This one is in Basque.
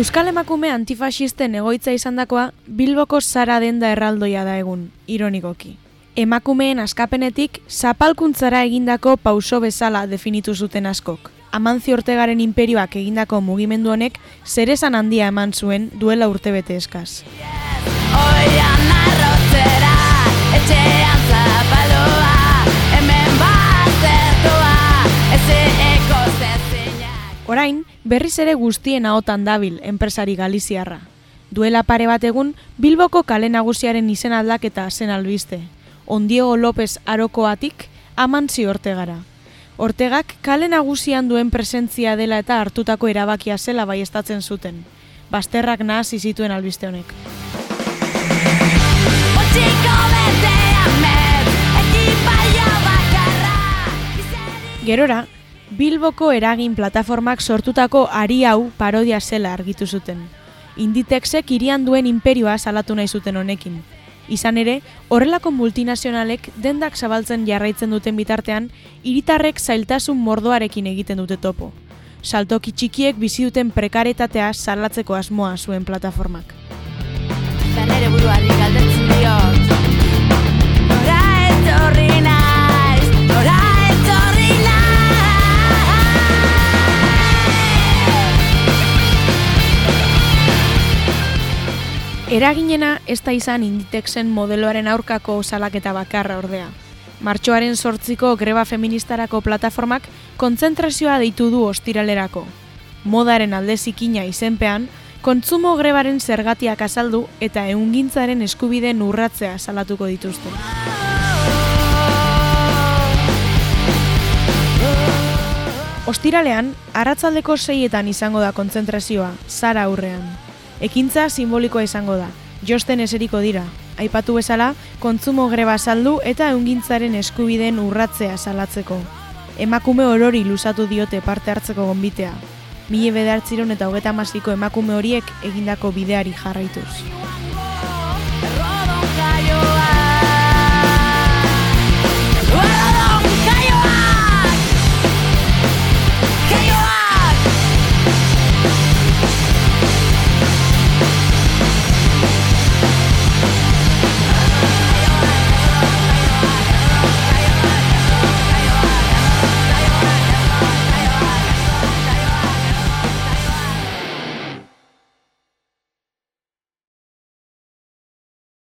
Euskal emakume antifasisten egoitza izandakoa Bilboko zara denda erraldoia da egun, ironikoki. Emakumeen askapenetik zapalkuntzara egindako pauso bezala definitu zuten askok. Amanzi Ortegaren imperioak egindako mugimendu honek zeresan handia eman zuen duela urtebete eskaz. Oian arrotzera, etxean Orain, berriz ere guztien ahotan dabil enpresari galiziarra. Duela pare bat egun, Bilboko kale nagusiaren izen aldaketa zen albiste. Ondiego López Arokoatik, amantzi ortegara. Ortegak kale nagusian duen presentzia dela eta hartutako erabakia zela baiestatzen zuten. Basterrak nahasi zituen albiste honek. Gerora, Bilboko eragin plataformak sortutako ari hau parodia zela argitu zuten. Inditexek irian duen imperioa salatu nahi zuten honekin. Izan ere, horrelako multinazionalek dendak zabaltzen jarraitzen duten bitartean, hiritarrek zailtasun mordoarekin egiten dute topo. Saltoki txikiek bizi duten prekaretatea salatzeko asmoa zuen plataformak. Eta nere buruari galdetzen diot Eraginena ez da izan Inditexen modeloaren aurkako salaketa bakarra ordea. Martxoaren sortziko greba feministarako plataformak kontzentrazioa deitu du ostiralerako. Modaren alde zikina izenpean, kontsumo grebaren zergatiak azaldu eta eungintzaren eskubideen urratzea salatuko dituzte. Ostiralean, arratzaldeko seietan izango da kontzentrazioa, zara aurrean. Ekintza simbolikoa izango da, josten eseriko dira. Aipatu bezala, kontsumo greba saldu eta eungintzaren eskubideen urratzea salatzeko. Emakume orori luzatu diote parte hartzeko gonbitea. Mile bedartziron eta hogeta emakume horiek egindako bideari jarraituz.